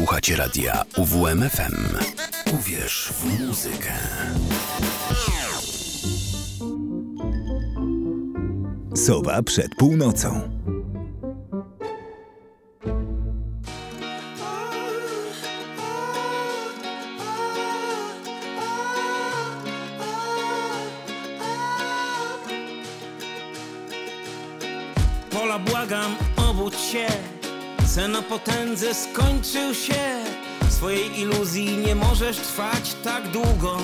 Słuchacie radia UWMFM. Uwierz w muzykę. Sowa przed północą. Potędze skończył się. Swojej iluzji nie możesz trwać tak długo.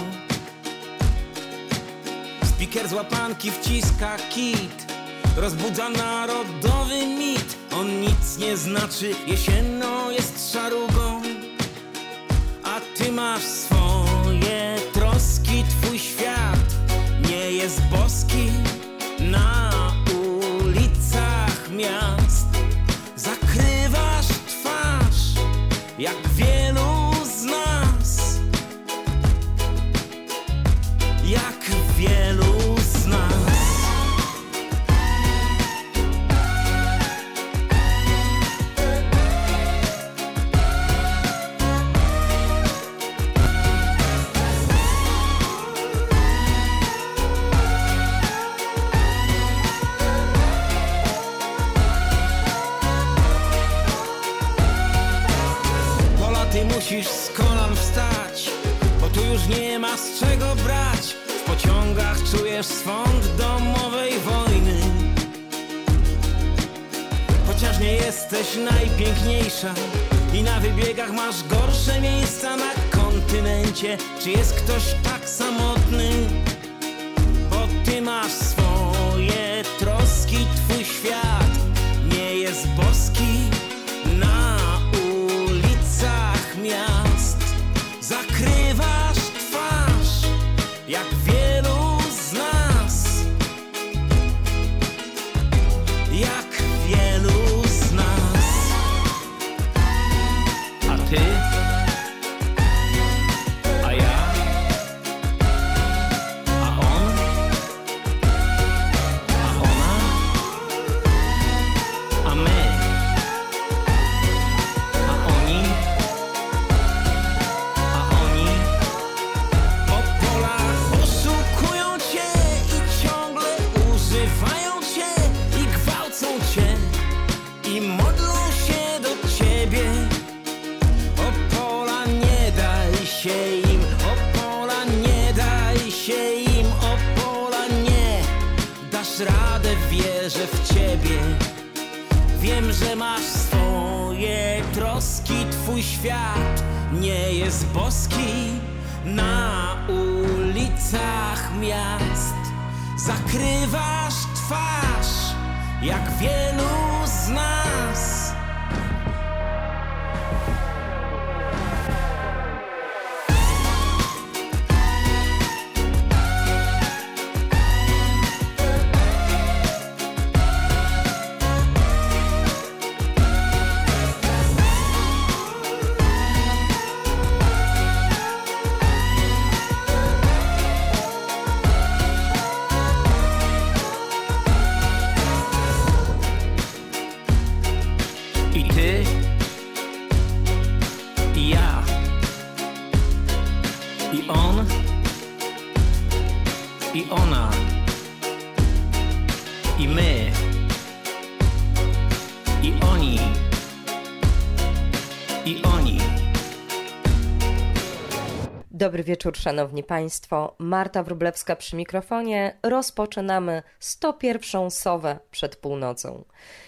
Spiker z łapanki wciska kit. Rozbudza narodowy mit. On nic nie znaczy, jesienno jest szarugą. A ty masz swoje troski. Twój świat nie jest boski jest boski i my, i oni, i oni. Dobry wieczór, szanowni państwo. Marta Wróblewska przy mikrofonie. Rozpoczynamy 101. sowę przed północą.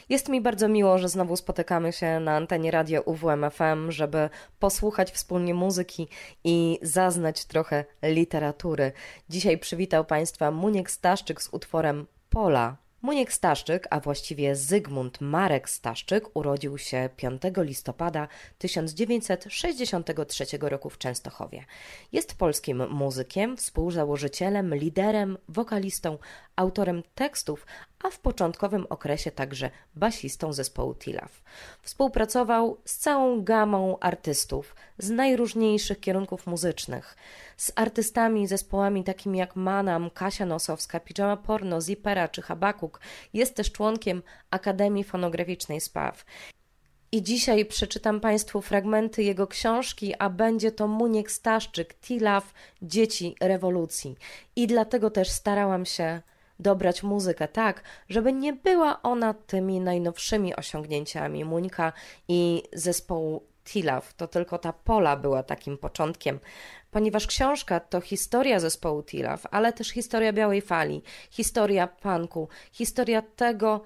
Jest mi bardzo miło, że znowu spotykamy się na antenie radio UWMFM, żeby posłuchać wspólnie muzyki i zaznać trochę literatury. Dzisiaj przywitał państwa Muniek Staszczyk z utworem Pola. Muniek Staszczyk, a właściwie Zygmunt Marek Staszczyk, urodził się 5 listopada 1963 roku w Częstochowie. Jest polskim muzykiem, współzałożycielem, liderem, wokalistą, autorem tekstów, a w początkowym okresie także basistą zespołu Tilaf. Współpracował z całą gamą artystów z najróżniejszych kierunków muzycznych, z artystami, zespołami takimi jak Manam, Kasia Nosowska, Pijama Porno, Zipera czy Habakuk. Jest też członkiem Akademii Fonograficznej SPAW. I dzisiaj przeczytam Państwu fragmenty jego książki, a będzie to Muniek Staszczyk, Tilaf, Dzieci Rewolucji. I dlatego też starałam się dobrać muzykę tak, żeby nie była ona tymi najnowszymi osiągnięciami Muńka i zespołu Tilaf. To tylko ta pola była takim początkiem, ponieważ książka to historia zespołu Tilaf, ale też historia Białej Fali, historia punku, historia tego,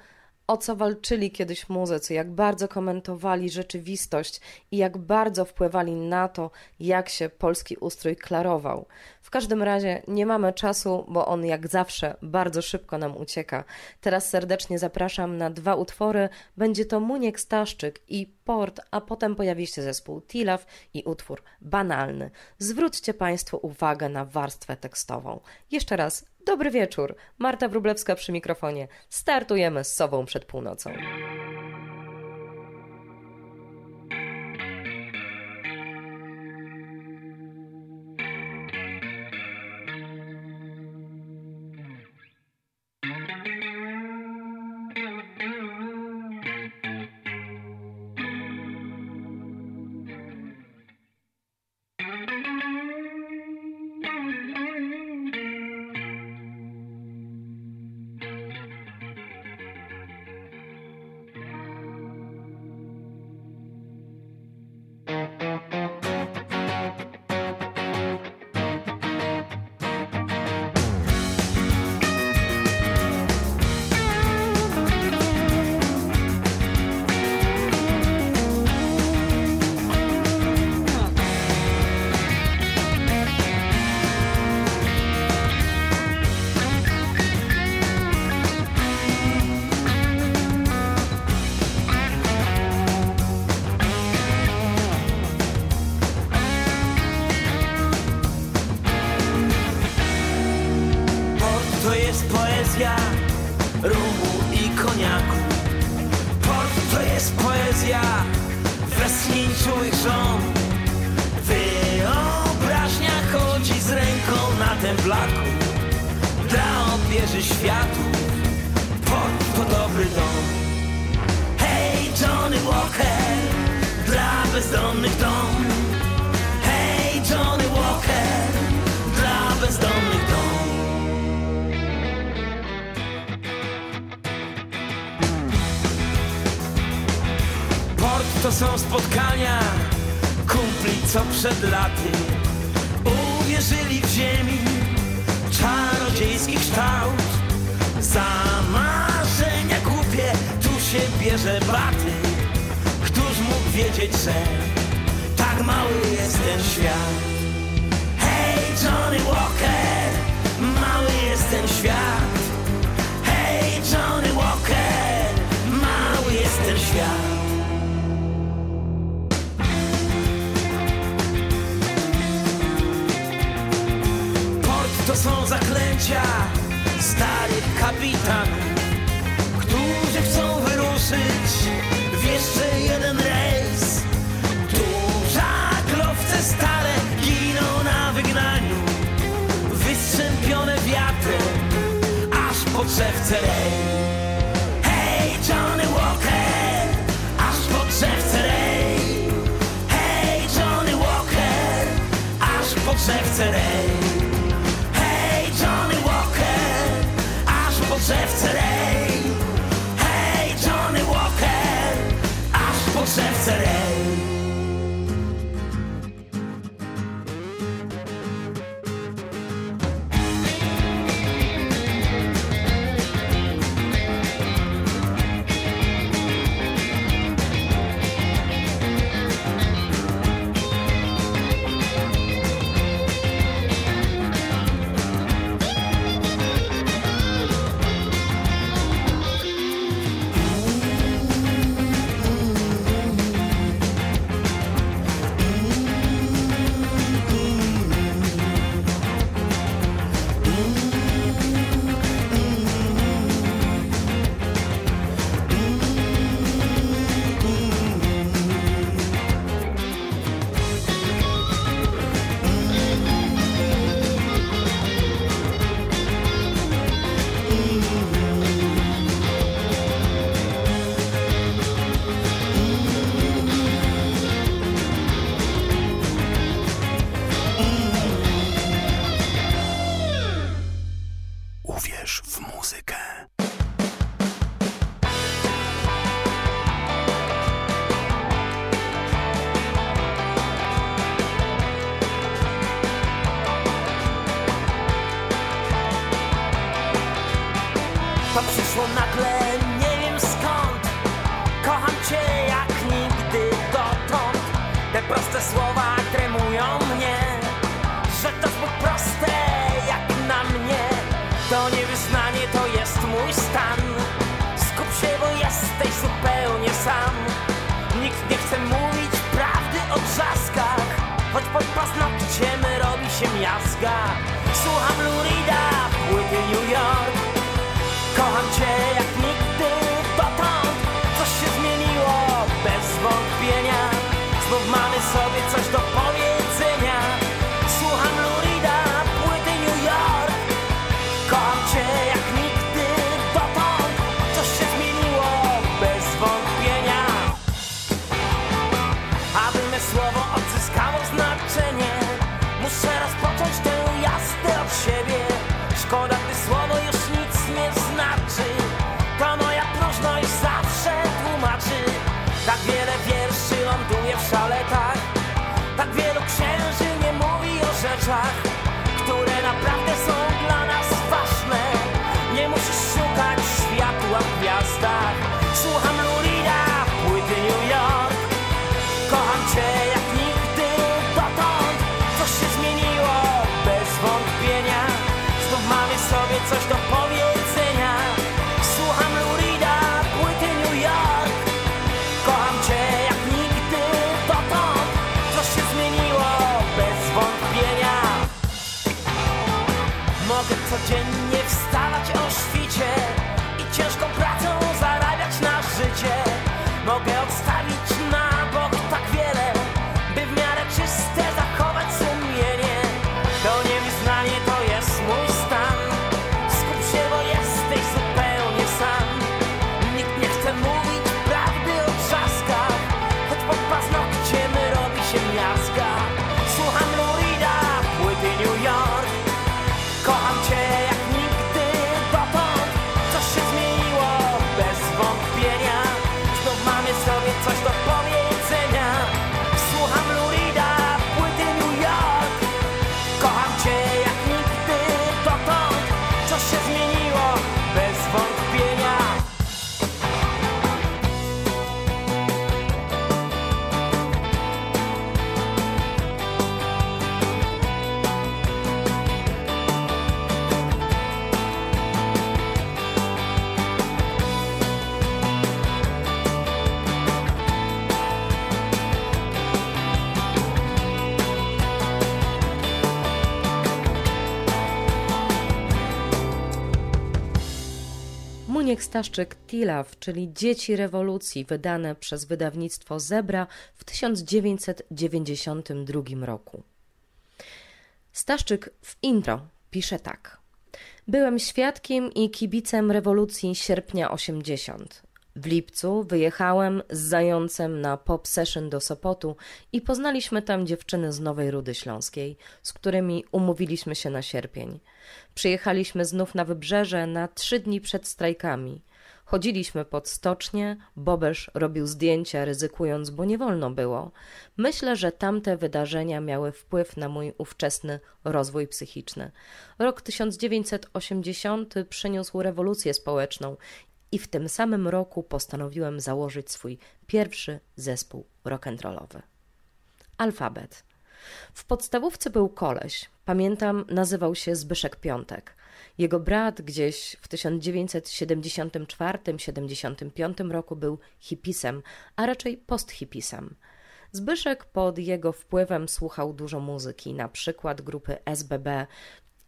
o co walczyli kiedyś muzycy, jak bardzo komentowali rzeczywistość i jak bardzo wpływali na to, jak się polski ustrój klarował. Każdym razie nie mamy czasu, bo on jak zawsze bardzo szybko nam ucieka. Teraz serdecznie zapraszam na dwa utwory. Będzie to Muniek Staszczyk i Port, a potem pojawi się zespół Tilaf i utwór Banalny. Zwróćcie Państwo uwagę na warstwę tekstową. Jeszcze raz Dobry wieczór. Marta Wrublewska przy mikrofonie. Startujemy z sobą przed północą. co przed laty uwierzyli w ziemi czarodziejski kształt. Za marzenia głupie tu się bierze baty. Któż mógł wiedzieć, że tak mały jest ten świat? Hej, Johnny Walker, mały jest ten świat. To są zaklęcia, stary kapitan Którzy chcą wyruszyć w jeszcze jeden rejs Tu żaglowce stare giną na wygnaniu Wystrzępione wiatrem, aż po drzewce rejs Johnny Walker, aż po drzewce rej. Hej, Johnny Walker, aż po drzewce rej. drzewce rej Hej Johnny Walker Aż po drzewce rej. Staszczyk Tilaw, czyli Dzieci rewolucji, wydane przez wydawnictwo Zebra w 1992 roku. Staszczyk w intro pisze tak. Byłem świadkiem i kibicem rewolucji sierpnia 80. W lipcu wyjechałem z zającem na pop session do Sopotu i poznaliśmy tam dziewczyny z Nowej Rudy Śląskiej, z którymi umówiliśmy się na sierpień. Przyjechaliśmy znów na wybrzeże na trzy dni przed strajkami. Chodziliśmy pod stocznie, Bobesz robił zdjęcia, ryzykując, bo nie wolno było. Myślę, że tamte wydarzenia miały wpływ na mój ówczesny rozwój psychiczny. Rok 1980 przyniósł rewolucję społeczną i w tym samym roku postanowiłem założyć swój pierwszy zespół rock'n'rollowy. Alfabet. W podstawówce był koleś, pamiętam, nazywał się Zbyszek Piątek. Jego brat gdzieś w 1974-75 roku był hipisem, a raczej posthipisem. Zbyszek pod jego wpływem słuchał dużo muzyki, na przykład grupy SBB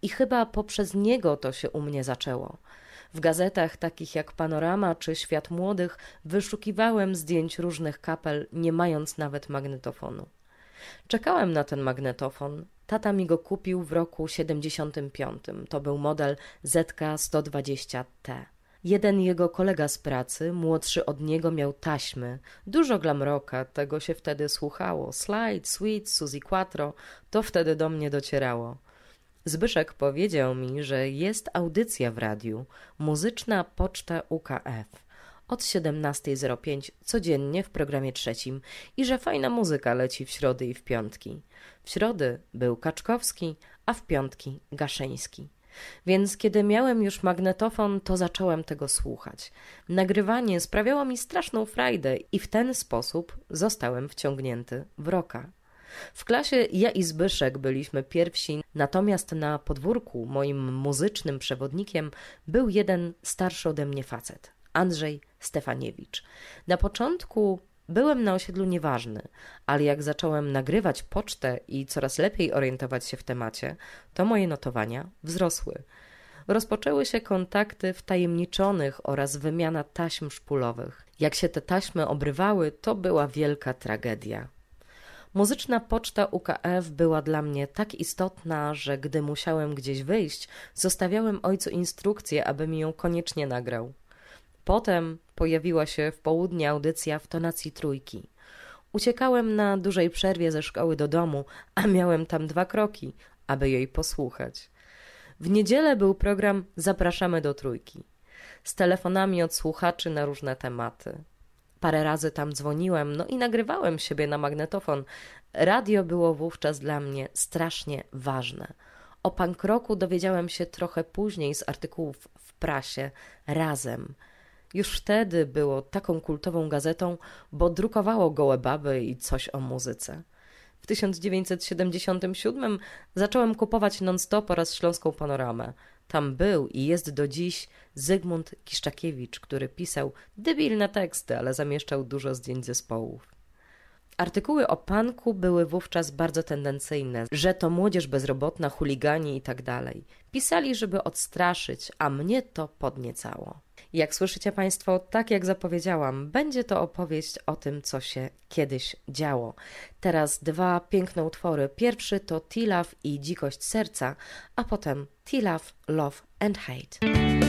i chyba poprzez niego to się u mnie zaczęło. W gazetach takich jak Panorama czy Świat Młodych wyszukiwałem zdjęć różnych kapel, nie mając nawet magnetofonu. Czekałem na ten magnetofon. Tata mi go kupił w roku 75. To był model ZK-120T. Jeden jego kolega z pracy, młodszy od niego, miał taśmy. Dużo glamroka, tego się wtedy słuchało. Slide, Sweet, Suzy Quattro, to wtedy do mnie docierało. Zbyszek powiedział mi, że jest audycja w radiu, muzyczna poczta UKF od 17.05 codziennie w programie trzecim i że fajna muzyka leci w środy i w piątki. W środy był Kaczkowski, a w piątki Gaszyński. Więc kiedy miałem już magnetofon, to zacząłem tego słuchać. Nagrywanie sprawiało mi straszną frajdę i w ten sposób zostałem wciągnięty w roka. W klasie ja i Zbyszek byliśmy pierwsi, natomiast na podwórku moim muzycznym przewodnikiem był jeden starszy ode mnie facet, Andrzej Stefaniewicz. Na początku byłem na osiedlu nieważny, ale jak zacząłem nagrywać pocztę i coraz lepiej orientować się w temacie, to moje notowania wzrosły. Rozpoczęły się kontakty wtajemniczonych oraz wymiana taśm szpulowych. Jak się te taśmy obrywały, to była wielka tragedia. Muzyczna poczta UKF była dla mnie tak istotna, że gdy musiałem gdzieś wyjść, zostawiałem ojcu instrukcję, aby mi ją koniecznie nagrał. Potem pojawiła się w południe audycja w tonacji trójki. Uciekałem na dużej przerwie ze szkoły do domu, a miałem tam dwa kroki, aby jej posłuchać. W niedzielę był program Zapraszamy do trójki z telefonami od słuchaczy na różne tematy. Parę razy tam dzwoniłem, no i nagrywałem siebie na magnetofon. Radio było wówczas dla mnie strasznie ważne. O pankroku dowiedziałem się trochę później z artykułów w prasie razem. Już wtedy było taką kultową gazetą, bo drukowało gołe baby i coś o muzyce. W 1977 zacząłem kupować non-stop oraz Śląską Panoramę. Tam był i jest do dziś Zygmunt Kiszczakiewicz, który pisał debilne teksty, ale zamieszczał dużo zdjęć zespołów. Artykuły o panku były wówczas bardzo tendencyjne, że to młodzież bezrobotna, chuligani i tak dalej. Pisali, żeby odstraszyć, a mnie to podniecało. Jak słyszycie Państwo, tak jak zapowiedziałam, będzie to opowieść o tym, co się kiedyś działo. Teraz dwa piękne utwory. Pierwszy to Tilaf i Dzikość Serca, a potem Tilaf, Love and Hate.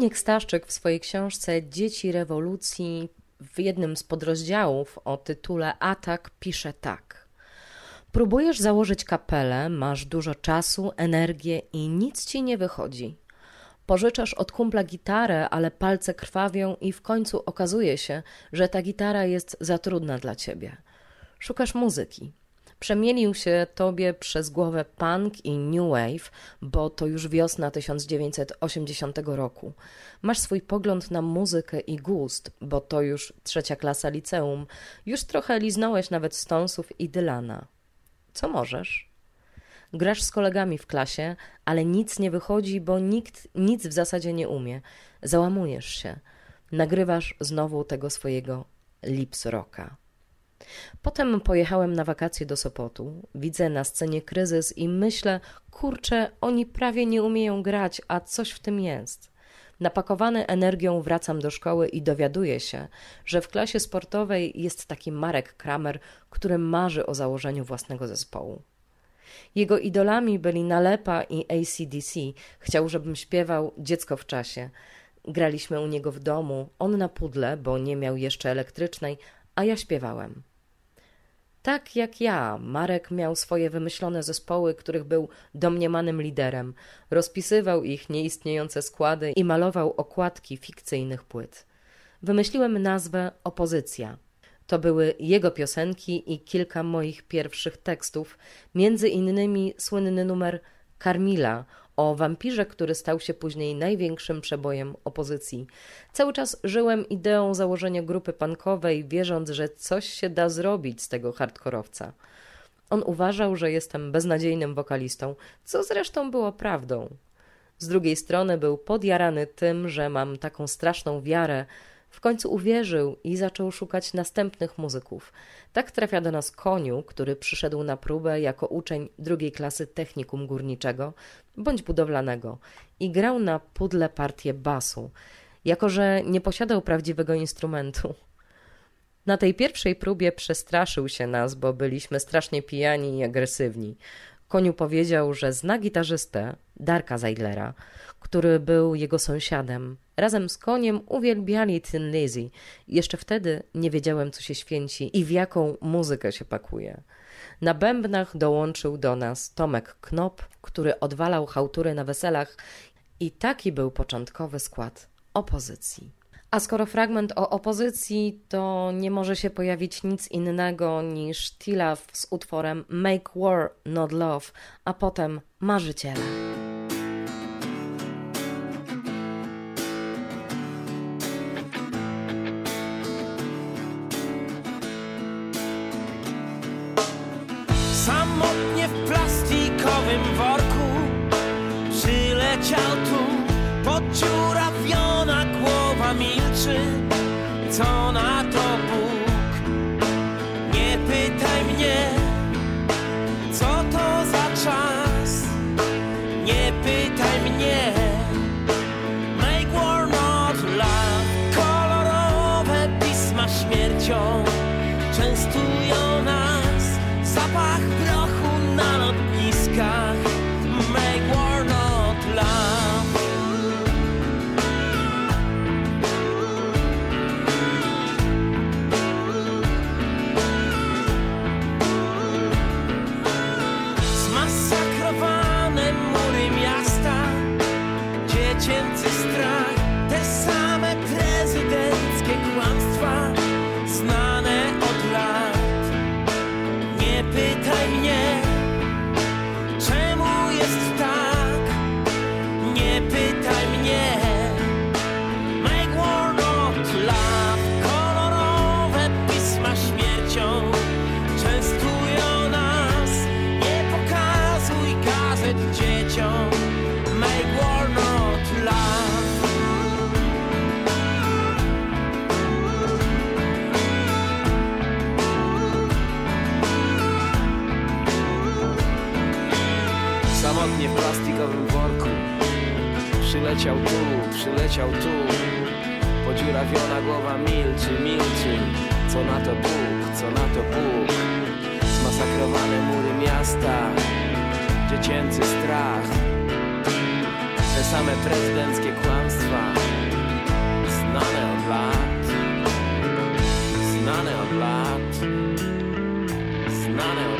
Muniek Staszczyk w swojej książce Dzieci rewolucji w jednym z podrozdziałów o tytule Atak pisze tak. Próbujesz założyć kapelę, masz dużo czasu, energię i nic ci nie wychodzi. Pożyczasz od kumpla gitarę, ale palce krwawią i w końcu okazuje się, że ta gitara jest za trudna dla ciebie. Szukasz muzyki. Przemielił się tobie przez głowę punk i new wave, bo to już wiosna 1980 roku. Masz swój pogląd na muzykę i gust, bo to już trzecia klasa liceum. Już trochę liznąłeś nawet Stonesów i Dylana. Co możesz? Grasz z kolegami w klasie, ale nic nie wychodzi, bo nikt nic w zasadzie nie umie. Załamujesz się. Nagrywasz znowu tego swojego lips rocka. Potem pojechałem na wakacje do Sopotu. Widzę na scenie kryzys i myślę, kurczę, oni prawie nie umieją grać, a coś w tym jest. Napakowany energią wracam do szkoły i dowiaduję się, że w klasie sportowej jest taki Marek Kramer, który marzy o założeniu własnego zespołu. Jego idolami byli Nalepa i ACDC. Chciał, żebym śpiewał Dziecko w czasie. Graliśmy u niego w domu, on na pudle, bo nie miał jeszcze elektrycznej, a ja śpiewałem. Tak jak ja, Marek miał swoje wymyślone zespoły, których był domniemanym liderem. Rozpisywał ich nieistniejące składy i malował okładki fikcyjnych płyt. Wymyśliłem nazwę Opozycja. To były jego piosenki i kilka moich pierwszych tekstów, między innymi słynny numer Karmila o wampirze, który stał się później największym przebojem opozycji. Cały czas żyłem ideą założenia grupy punkowej, wierząc, że coś się da zrobić z tego hardkorowca. On uważał, że jestem beznadziejnym wokalistą, co zresztą było prawdą. Z drugiej strony był podjarany tym, że mam taką straszną wiarę, w końcu uwierzył i zaczął szukać następnych muzyków. Tak trafia do nas Koniu, który przyszedł na próbę jako uczeń drugiej klasy technikum górniczego bądź budowlanego i grał na pudle partię basu, jako że nie posiadał prawdziwego instrumentu. Na tej pierwszej próbie przestraszył się nas, bo byliśmy strasznie pijani i agresywni. Koniu powiedział, że zna gitarzystę, Darka Zeidlera, który był jego sąsiadem. Razem z koniem uwielbiali Tin Lizzy. Jeszcze wtedy nie wiedziałem, co się święci i w jaką muzykę się pakuje. Na bębnach dołączył do nas Tomek Knop, który odwalał chałtury na weselach i taki był początkowy skład opozycji. A skoro fragment o opozycji, to nie może się pojawić nic innego niż Tilaf z utworem Make War Not Love, a potem Marzyciele. Zmasakrowane mury miasta Dziecięcy strach. Te same prezydenckie kłamstwa Znane od lat Znane od lat Znane od lat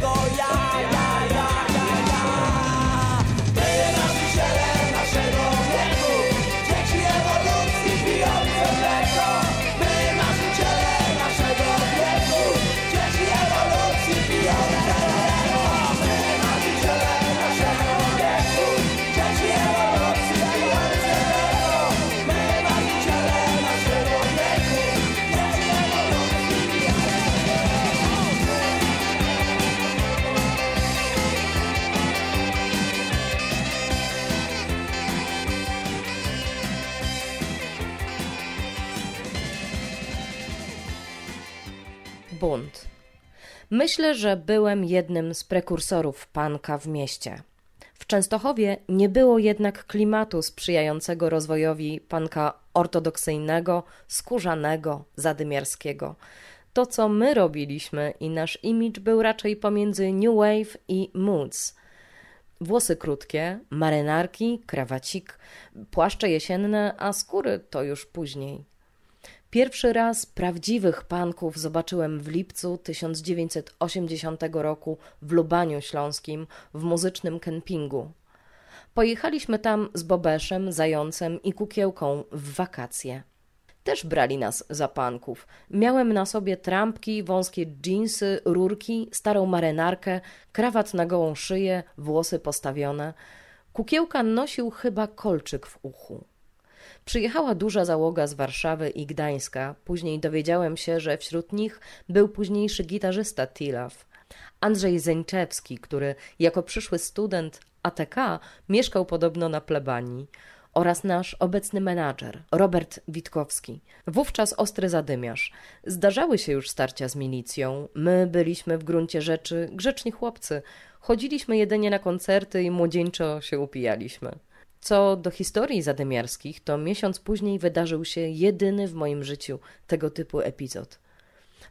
Yeah. Myślę, że byłem jednym z prekursorów panka w mieście. W Częstochowie nie było jednak klimatu sprzyjającego rozwojowi panka ortodoksyjnego, skórzanego, zadymiarskiego. To, co my robiliśmy i nasz imidż był raczej pomiędzy New Wave i Moods. Włosy krótkie, marynarki, krawacik, płaszcze jesienne, a skóry to już później. Pierwszy raz prawdziwych panków zobaczyłem w lipcu 1980 roku w Lubaniu Śląskim w muzycznym kempingu. Pojechaliśmy tam z Bobeszem, Zającem i Kukiełką w wakacje. Też brali nas za panków. Miałem na sobie trampki, wąskie dżinsy, rurki, starą marynarkę, krawat na gołą szyję, włosy postawione. Kukiełka nosił chyba kolczyk w uchu. Przyjechała duża załoga z Warszawy i Gdańska. Później dowiedziałem się, że wśród nich był późniejszy gitarzysta Tilaw. Andrzej Zeńczewski, który jako przyszły student ATK mieszkał podobno na plebanii oraz nasz obecny menadżer, Robert Witkowski. Wówczas ostry zadymiarz. Zdarzały się już starcia z milicją. My byliśmy w gruncie rzeczy grzeczni chłopcy. Chodziliśmy jedynie na koncerty i młodzieńczo się upijaliśmy. Co do historii zadymiarskich, to miesiąc później wydarzył się jedyny w moim życiu tego typu epizod.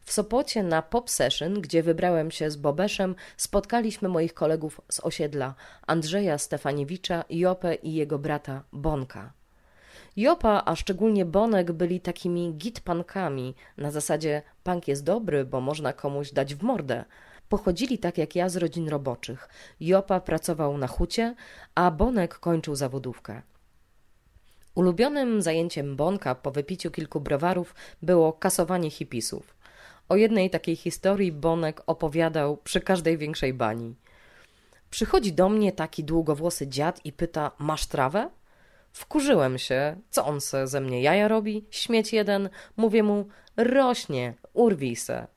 W Sopocie na pop session, gdzie wybrałem się z Bobeszem, spotkaliśmy moich kolegów z osiedla Andrzeja Stefaniewicza, Jopę i jego brata Bonka. Jopa, a szczególnie Bonek byli takimi gitpankami, na zasadzie punk jest dobry, bo można komuś dać w mordę. Pochodzili tak jak ja z rodzin roboczych. Jopa pracował na hucie, a Bonek kończył zawodówkę. Ulubionym zajęciem Bonka po wypiciu kilku browarów było kasowanie hipisów. O jednej takiej historii Bonek opowiadał przy każdej większej bani. Przychodzi do mnie taki długowłosy dziad i pyta: Masz trawę? Wkurzyłem się. Co on se ze mnie jaja robi? Śmieć jeden. Mówię mu: Rośnie, urwij se.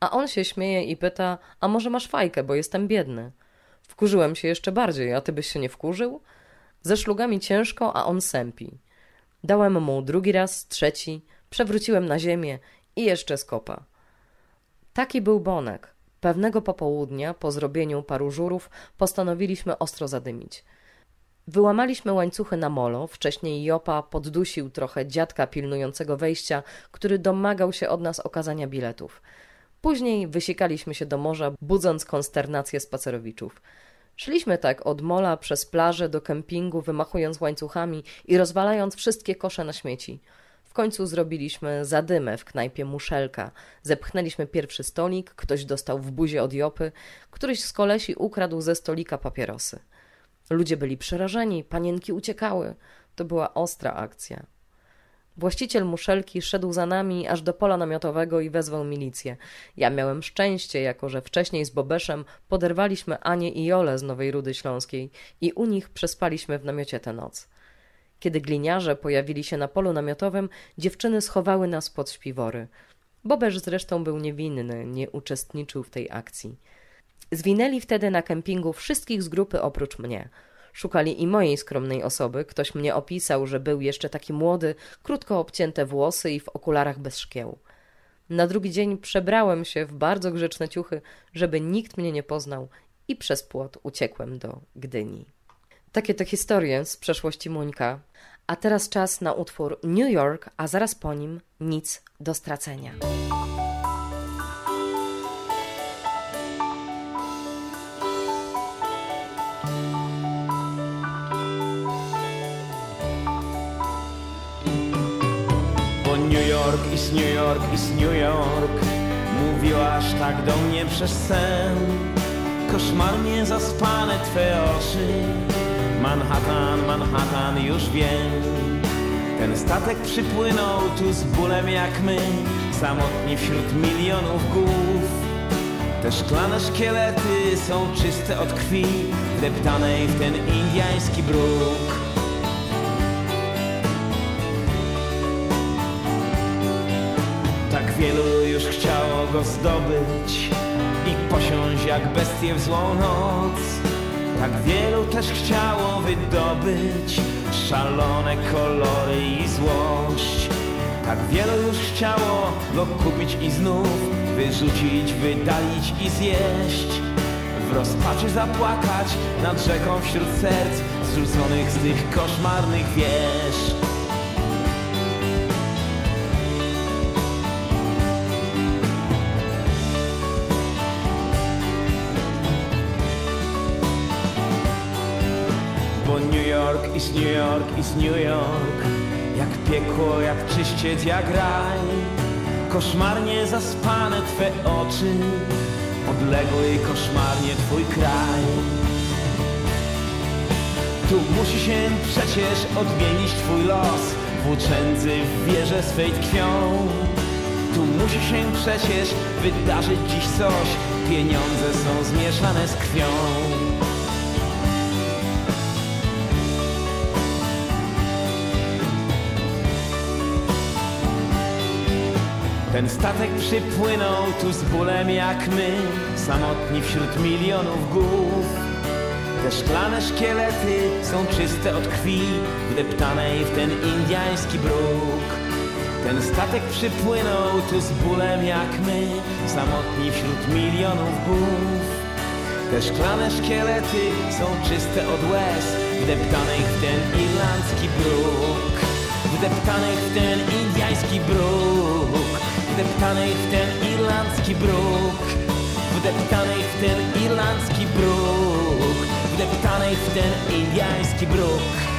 A on się śmieje i pyta: A może masz fajkę, bo jestem biedny? Wkurzyłem się jeszcze bardziej, a ty byś się nie wkurzył? Ze szlugami ciężko, a on sępi. Dałem mu drugi raz, trzeci, przewróciłem na ziemię i jeszcze skopa. Taki był Bonek. Pewnego popołudnia, po zrobieniu paru żurów, postanowiliśmy ostro zadymić. Wyłamaliśmy łańcuchy na molo. Wcześniej Jopa poddusił trochę dziadka pilnującego wejścia, który domagał się od nas okazania biletów. Później wysikaliśmy się do morza, budząc konsternację spacerowiczów. Szliśmy tak od mola przez plażę do kempingu, wymachując łańcuchami i rozwalając wszystkie kosze na śmieci. W końcu zrobiliśmy zadymę w knajpie Muszelka. Zepchnęliśmy pierwszy stolik, ktoś dostał w buzie od Jopy, któryś z kolesi ukradł ze stolika papierosy. Ludzie byli przerażeni, panienki uciekały. To była ostra akcja. Właściciel muszelki szedł za nami aż do pola namiotowego i wezwał milicję. Ja miałem szczęście, jako że wcześniej z Bobeszem poderwaliśmy Anię i Jolę z Nowej Rudy Śląskiej i u nich przespaliśmy w namiocie tę noc. Kiedy gliniarze pojawili się na polu namiotowym, dziewczyny schowały nas pod śpiwory. Bobesz zresztą był niewinny, nie uczestniczył w tej akcji. Zwinęli wtedy na kempingu wszystkich z grupy oprócz mnie – Szukali i mojej skromnej osoby. Ktoś mnie opisał, że był jeszcze taki młody, krótko obcięte włosy i w okularach bez szkieł. Na drugi dzień przebrałem się w bardzo grzeczne ciuchy, żeby nikt mnie nie poznał i przez płot uciekłem do Gdyni. Takie to historie z przeszłości Muńka. A teraz czas na utwór New York, a zaraz po nim nic do stracenia. New York, is New York. Mówiłaś tak do mnie przez sen. Koszmarnie zaspane twe oczy. Manhattan, Manhattan, już wiem. Ten statek przypłynął tu z bólem jak my. Samotni wśród milionów głów. Te szklane szkielety są czyste od krwi. Deptanej w ten indyjski bruk Wielu już chciało go zdobyć i posiąść jak bestie w złą noc. Tak wielu też chciało wydobyć szalone kolory i złość. Tak wielu już chciało go kupić i znów wyrzucić, wydalić i zjeść. W rozpaczy zapłakać nad rzeką wśród serc zrzuconych z tych koszmarnych wież. Is New York, is New York. Jak piekło, jak czyściec, jak raj. Koszmarnie zaspane Twe oczy. Odległy koszmarnie Twój kraj. Tu musi się przecież odmienić Twój los. Włóczędzy w wieże swej tkwią. Tu musi się przecież wydarzyć dziś coś. Pieniądze są zmieszane z krwią Ten statek przypłynął tu z bólem jak my, samotni wśród milionów głów. Te szklane szkielety są czyste od krwi, wdeptanej w ten indyjski bruk. Ten statek przypłynął tu z bólem jak my, samotni wśród milionów głów. Te szklane szkielety są czyste od łez, wdeptanych w ten irlandzki bruk. Wdeptanych w ten indyjski bruk. Wdeptanych w ten irlandzki bruk. Wdeptanych w ten irlandzki bruk. Wdeptanych w ten indyjski bruk.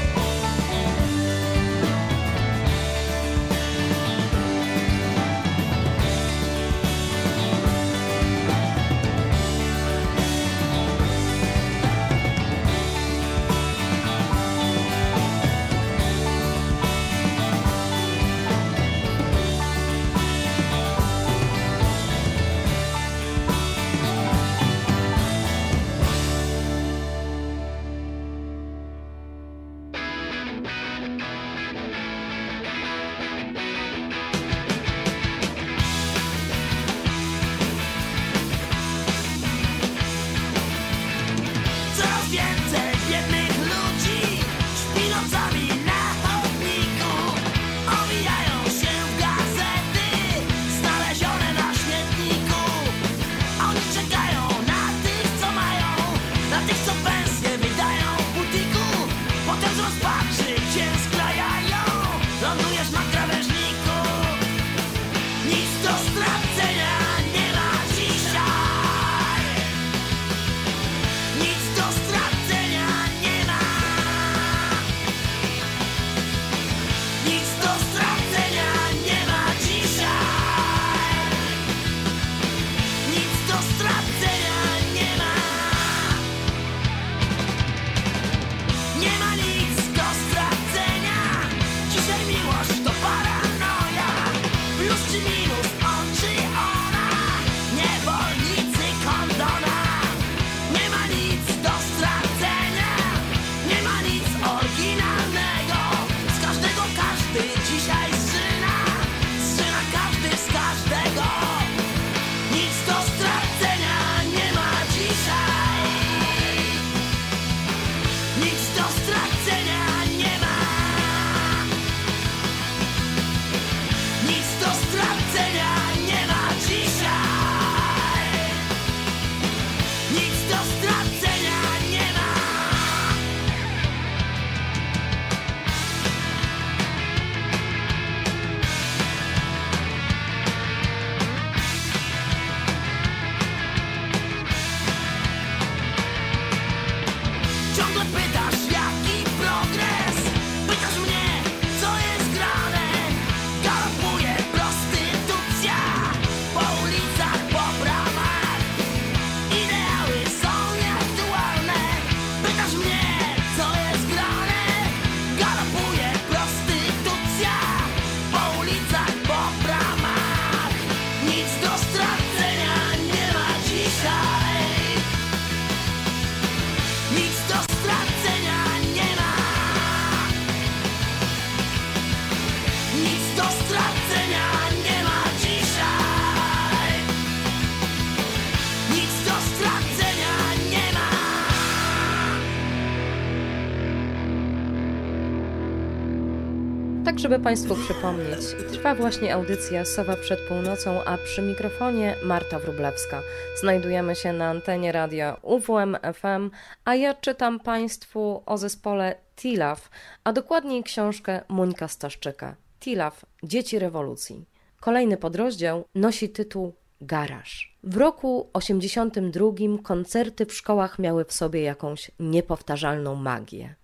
Żeby Państwu przypomnieć, trwa właśnie audycja Sowa przed północą, a przy mikrofonie Marta Wrublewska. Znajdujemy się na antenie radia UWM FM, a ja czytam Państwu o zespole TILAF, a dokładniej książkę Monika Staszczyka. TILAF – Dzieci rewolucji. Kolejny podrozdział nosi tytuł Garaż. W roku 82 koncerty w szkołach miały w sobie jakąś niepowtarzalną magię.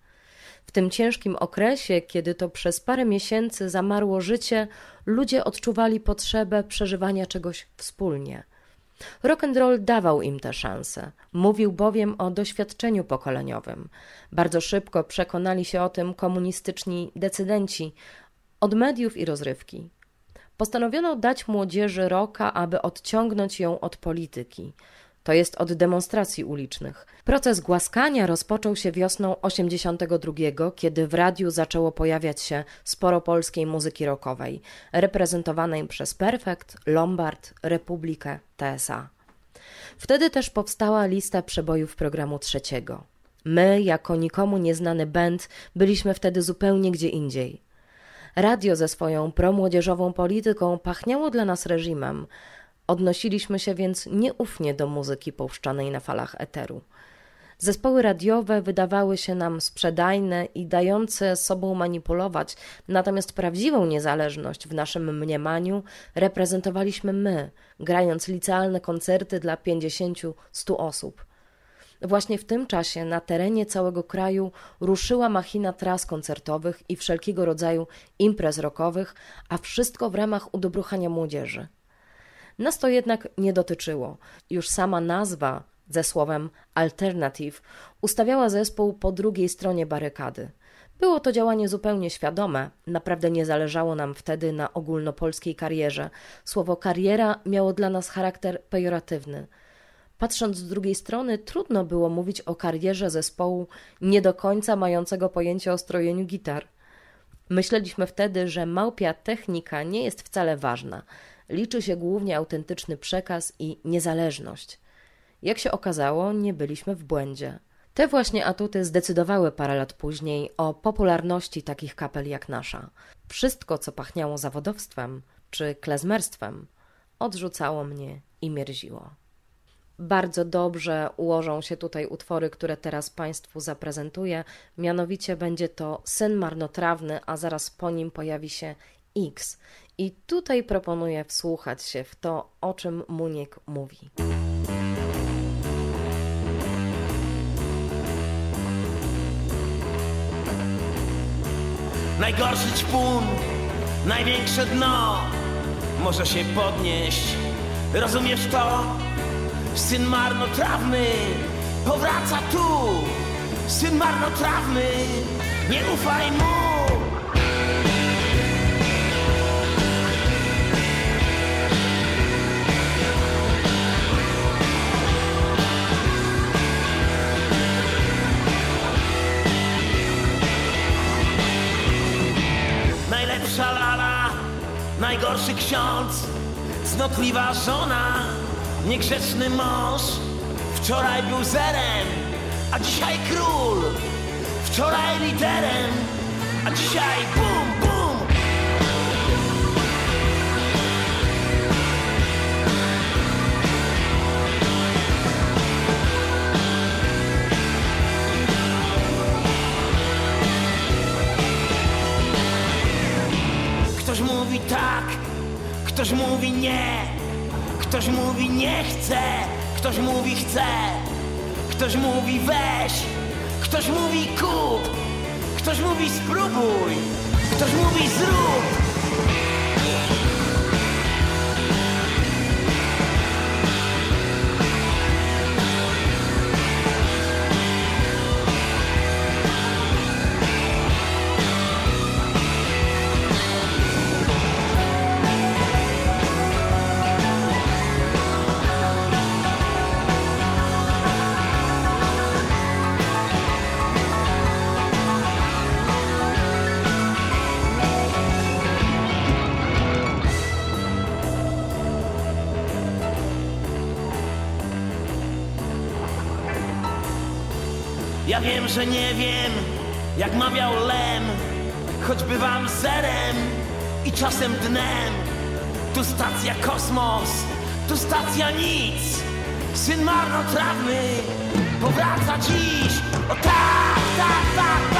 W tym ciężkim okresie, kiedy to przez parę miesięcy zamarło życie, ludzie odczuwali potrzebę przeżywania czegoś wspólnie. Rock and roll dawał im tę szansę. Mówił bowiem o doświadczeniu pokoleniowym. Bardzo szybko przekonali się o tym komunistyczni decydenci od mediów i rozrywki. Postanowiono dać młodzieży roka, aby odciągnąć ją od polityki. To jest od demonstracji ulicznych. Proces głaskania rozpoczął się wiosną 82, kiedy w radiu zaczęło pojawiać się sporo polskiej muzyki rockowej, reprezentowanej przez Perfekt, Lombard, Republikę, TSA. Wtedy też powstała lista przebojów programu trzeciego. My, jako nikomu nieznany band, byliśmy wtedy zupełnie gdzie indziej. Radio ze swoją promłodzieżową polityką pachniało dla nas reżimem. Odnosiliśmy się więc nieufnie do muzyki puszczanej na falach eteru. Zespoły radiowe wydawały się nam sprzedajne i dające sobą manipulować, natomiast prawdziwą niezależność w naszym mniemaniu reprezentowaliśmy my, grając licealne koncerty dla 50-100 osób. Właśnie w tym czasie na terenie całego kraju ruszyła machina tras koncertowych i wszelkiego rodzaju imprez rockowych, a wszystko w ramach udobruchania młodzieży. Nas to jednak nie dotyczyło. Już sama nazwa ze słowem alternative ustawiała zespół po drugiej stronie barykady. Było to działanie zupełnie świadome, naprawdę nie zależało nam wtedy na ogólnopolskiej karierze. Słowo kariera miało dla nas charakter pejoratywny. Patrząc z drugiej strony, trudno było mówić o karierze zespołu nie do końca mającego pojęcie o strojeniu gitar. Myśleliśmy wtedy, że małpia technika nie jest wcale ważna. Liczy się głównie autentyczny przekaz i niezależność. Jak się okazało, nie byliśmy w błędzie. Te właśnie atuty zdecydowały parę lat później o popularności takich kapel jak nasza. Wszystko, co pachniało zawodowstwem czy klezmerstwem, odrzucało mnie i mierziło. Bardzo dobrze ułożą się tutaj utwory, które teraz Państwu zaprezentuję. Mianowicie będzie to Syn Marnotrawny, a zaraz po nim pojawi się X. I tutaj proponuję wsłuchać się w to, o czym Muniek mówi. Najgorszy ćpun, największe dno Może się podnieść, rozumiesz to? Syn marnotrawny powraca tu Syn marnotrawny, nie ufaj mu najgorszy ksiądz Cnotliwa żona, niegrzeczny mąż. Wczoraj był zerem, a dzisiaj król. Wczoraj liderem, a dzisiaj bum, ktoś mówi nie. Ktoś mówi nie chce, ktoś mówi chce. Ktoś mówi weź, ktoś mówi kup. Ktoś mówi spróbuj, ktoś mówi zrób że nie wiem, jak mawiał Lem. Choć bywam zerem i czasem dnem. Tu stacja kosmos, tu stacja nic. Syn marnotrawny powraca dziś. O tak, tak, tak,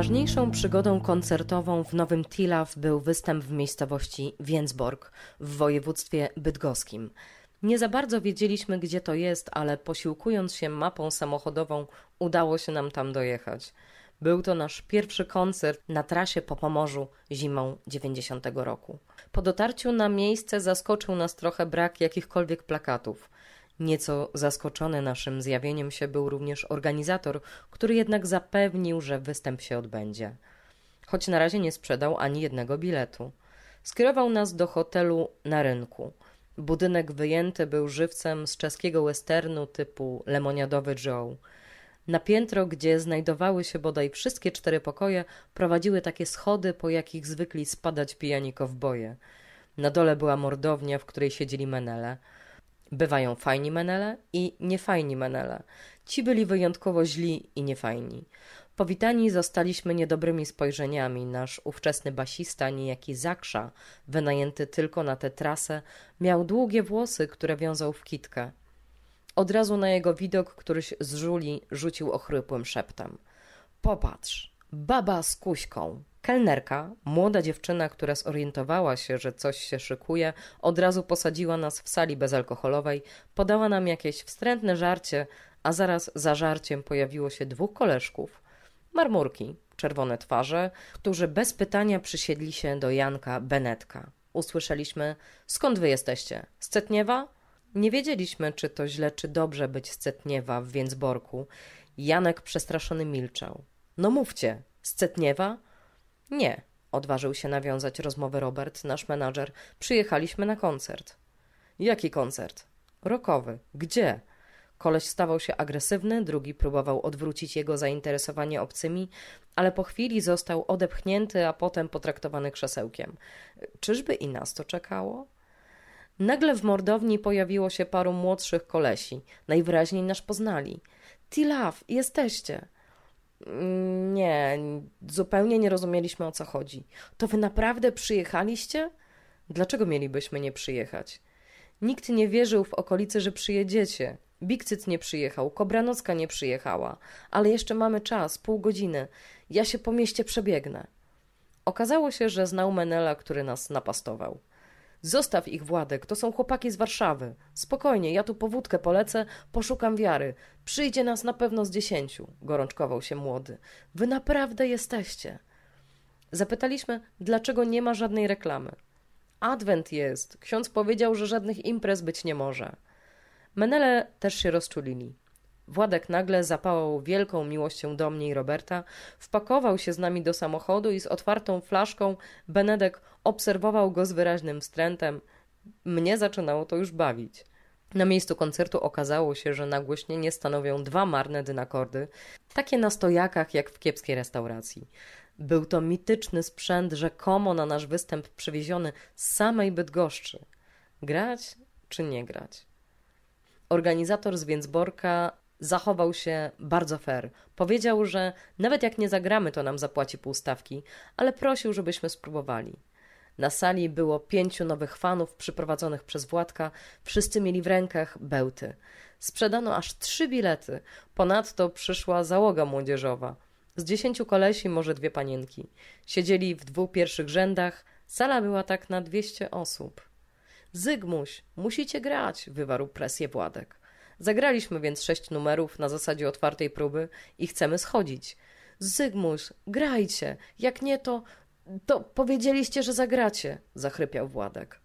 Najpoważniejszą przygodą koncertową w Nowym Tilaw był występ w miejscowości Więcborg w województwie bydgoskim. Nie za bardzo wiedzieliśmy, gdzie to jest, ale posiłkując się mapą samochodową, udało się nam tam dojechać. Był to nasz pierwszy koncert na trasie po Pomorzu zimą 90 roku. Po dotarciu na miejsce zaskoczył nas trochę brak jakichkolwiek plakatów. Nieco zaskoczony naszym zjawieniem się był również organizator, który jednak zapewnił, że występ się odbędzie. Choć na razie nie sprzedał ani jednego biletu. Skierował nas do hotelu na rynku. Budynek wyjęty był żywcem z czeskiego westernu typu Lemoniadowy Joe. Na piętro, gdzie znajdowały się bodaj wszystkie cztery pokoje, prowadziły takie schody, po jakich zwykli spadać pijani kowboje. Na dole była mordownia, w której siedzieli menele. Bywają fajni menele i niefajni menele. Ci byli wyjątkowo źli i niefajni. Powitani zostaliśmy niedobrymi spojrzeniami. Nasz ówczesny basista, niejaki Zakrza, wynajęty tylko na tę trasę, miał długie włosy, które wiązał w kitkę. Od razu na jego widok któryś z żuli rzucił ochrypłym szeptem. Popatrz, baba z kuśką. Kelnerka, młoda dziewczyna, która zorientowała się, że coś się szykuje, od razu posadziła nas w sali bezalkoholowej, podała nam jakieś wstrętne żarcie, a zaraz za żarciem pojawiło się dwóch koleżków. Marmurki, czerwone twarze, którzy bez pytania przysiedli się do Janka Benetka. Usłyszeliśmy, skąd wy jesteście? Z Cetniewa? Nie wiedzieliśmy, czy to źle, czy dobrze być z Cetniewa w Więcborku. Janek przestraszony milczał. No mówcie, z Cetniewa? Nie, odważył się nawiązać rozmowę Robert, nasz menadżer. Przyjechaliśmy na koncert. Jaki koncert? Rokowy. Gdzie? Koleś stawał się agresywny, drugi próbował odwrócić jego zainteresowanie obcymi, ale po chwili został odepchnięty, a potem potraktowany krzesełkiem. Czyżby i nas to czekało? Nagle w mordowni pojawiło się paru młodszych kolesi. Najwyraźniej nas poznali. Tilaf, jesteście. Mm, nie, zupełnie nie rozumieliśmy o co chodzi. To wy naprawdę przyjechaliście? Dlaczego mielibyśmy nie przyjechać? Nikt nie wierzył w okolicy, że przyjedziecie. Bikcyc nie przyjechał, Kobranocka nie przyjechała, ale jeszcze mamy czas, pół godziny. Ja się po mieście przebiegnę. Okazało się, że znał Menela, który nas napastował. Zostaw ich, Władek, to są chłopaki z Warszawy. Spokojnie, ja tu po wódkę polecę, poszukam wiary. Przyjdzie nas na pewno z dziesięciu, gorączkował się młody. Wy naprawdę jesteście. Zapytaliśmy, dlaczego nie ma żadnej reklamy. Adwent jest. Ksiądz powiedział, że żadnych imprez być nie może. Menele też się rozczulili. Władek nagle zapałał wielką miłością do mnie i Roberta, wpakował się z nami do samochodu i z otwartą flaszką Benedek obserwował go z wyraźnym wstrętem. Mnie zaczynało to już bawić. Na miejscu koncertu okazało się, że nagłośnienie stanowią dwa marne dynakordy, takie na stojakach jak w kiepskiej restauracji. Był to mityczny sprzęt, rzekomo na nasz występ przywieziony z samej Bydgoszczy. Grać czy nie grać? Organizator z Więcborka zachował się bardzo fair. Powiedział, że nawet jak nie zagramy, to nam zapłaci półstawki, ale prosił, żebyśmy spróbowali. Na sali było pięciu nowych fanów przyprowadzonych przez Władka. Wszyscy mieli w rękach bełty. Sprzedano aż trzy bilety. Ponadto przyszła załoga młodzieżowa. Z dziesięciu kolesi, może dwie panienki. Siedzieli w dwóch pierwszych rzędach. Sala była tak na dwieście osób. Zygmuś, musicie grać, wywarł presję Władek. Zagraliśmy więc sześć numerów na zasadzie otwartej próby i chcemy schodzić. Zygmuś, grajcie, jak nie to, to powiedzieliście, że zagracie, zachrypiał Władek.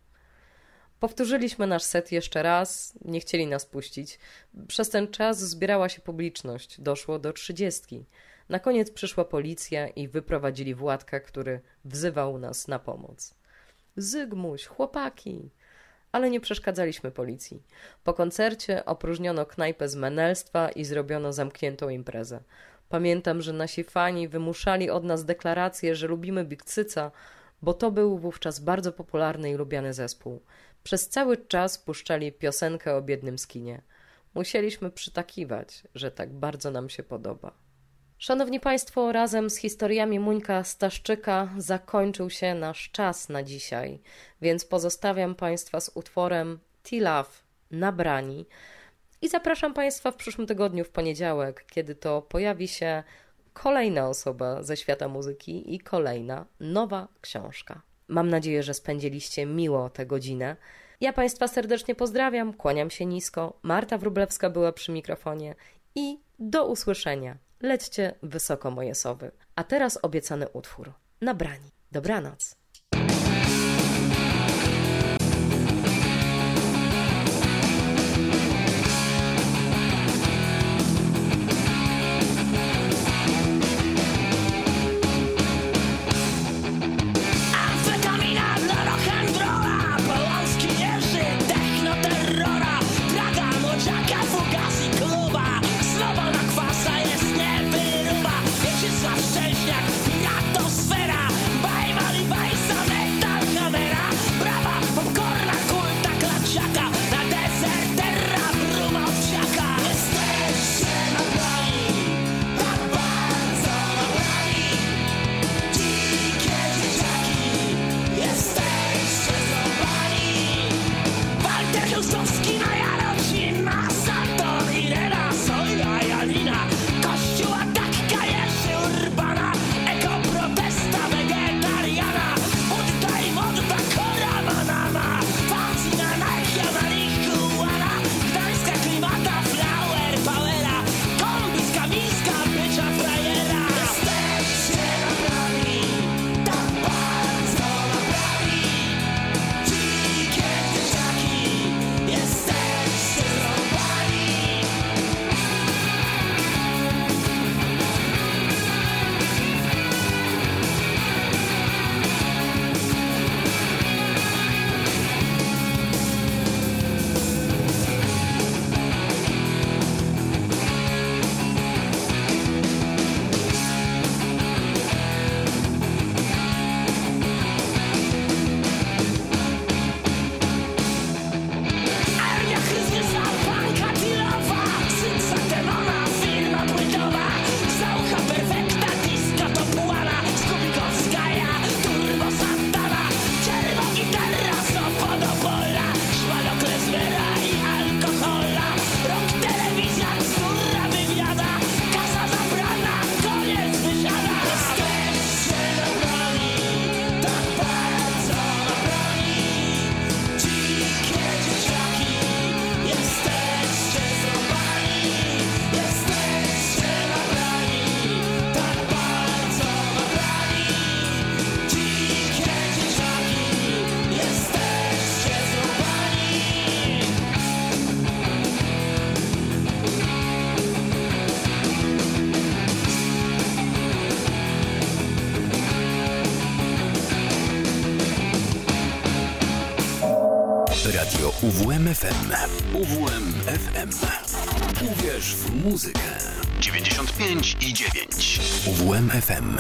Powtórzyliśmy nasz set jeszcze raz, nie chcieli nas puścić. Przez ten czas zbierała się publiczność, doszło do trzydziestki. Na koniec przyszła policja i wyprowadzili Władka, który wzywał nas na pomoc. Zygmuś, chłopaki, ale nie przeszkadzaliśmy policji. Po koncercie opróżniono knajpę z menelstwa i zrobiono zamkniętą imprezę. Pamiętam, że nasi fani wymuszali od nas deklarację, że lubimy Big Cyca, bo to był wówczas bardzo popularny i lubiany zespół. Przez cały czas puszczali piosenkę o biednym skinie. Musieliśmy przytakiwać, że tak bardzo nam się podoba. Szanowni Państwo, razem z historiami Muńka Staszczyka zakończył się nasz czas na dzisiaj, więc pozostawiam Państwa z utworem Tilaw na brani i zapraszam Państwa w przyszłym tygodniu, w poniedziałek, kiedy to pojawi się kolejna osoba ze świata muzyki i kolejna nowa książka. Mam nadzieję, że spędziliście miło tę godzinę. Ja Państwa serdecznie pozdrawiam, kłaniam się nisko. Marta Wrublewska była przy mikrofonie i do usłyszenia lećcie wysoko moje sowy. A teraz obiecany utwór. Na brani. Dobranoc. FM. UWM FM. Uwierz w muzykę. 95 i 9. UWM FM.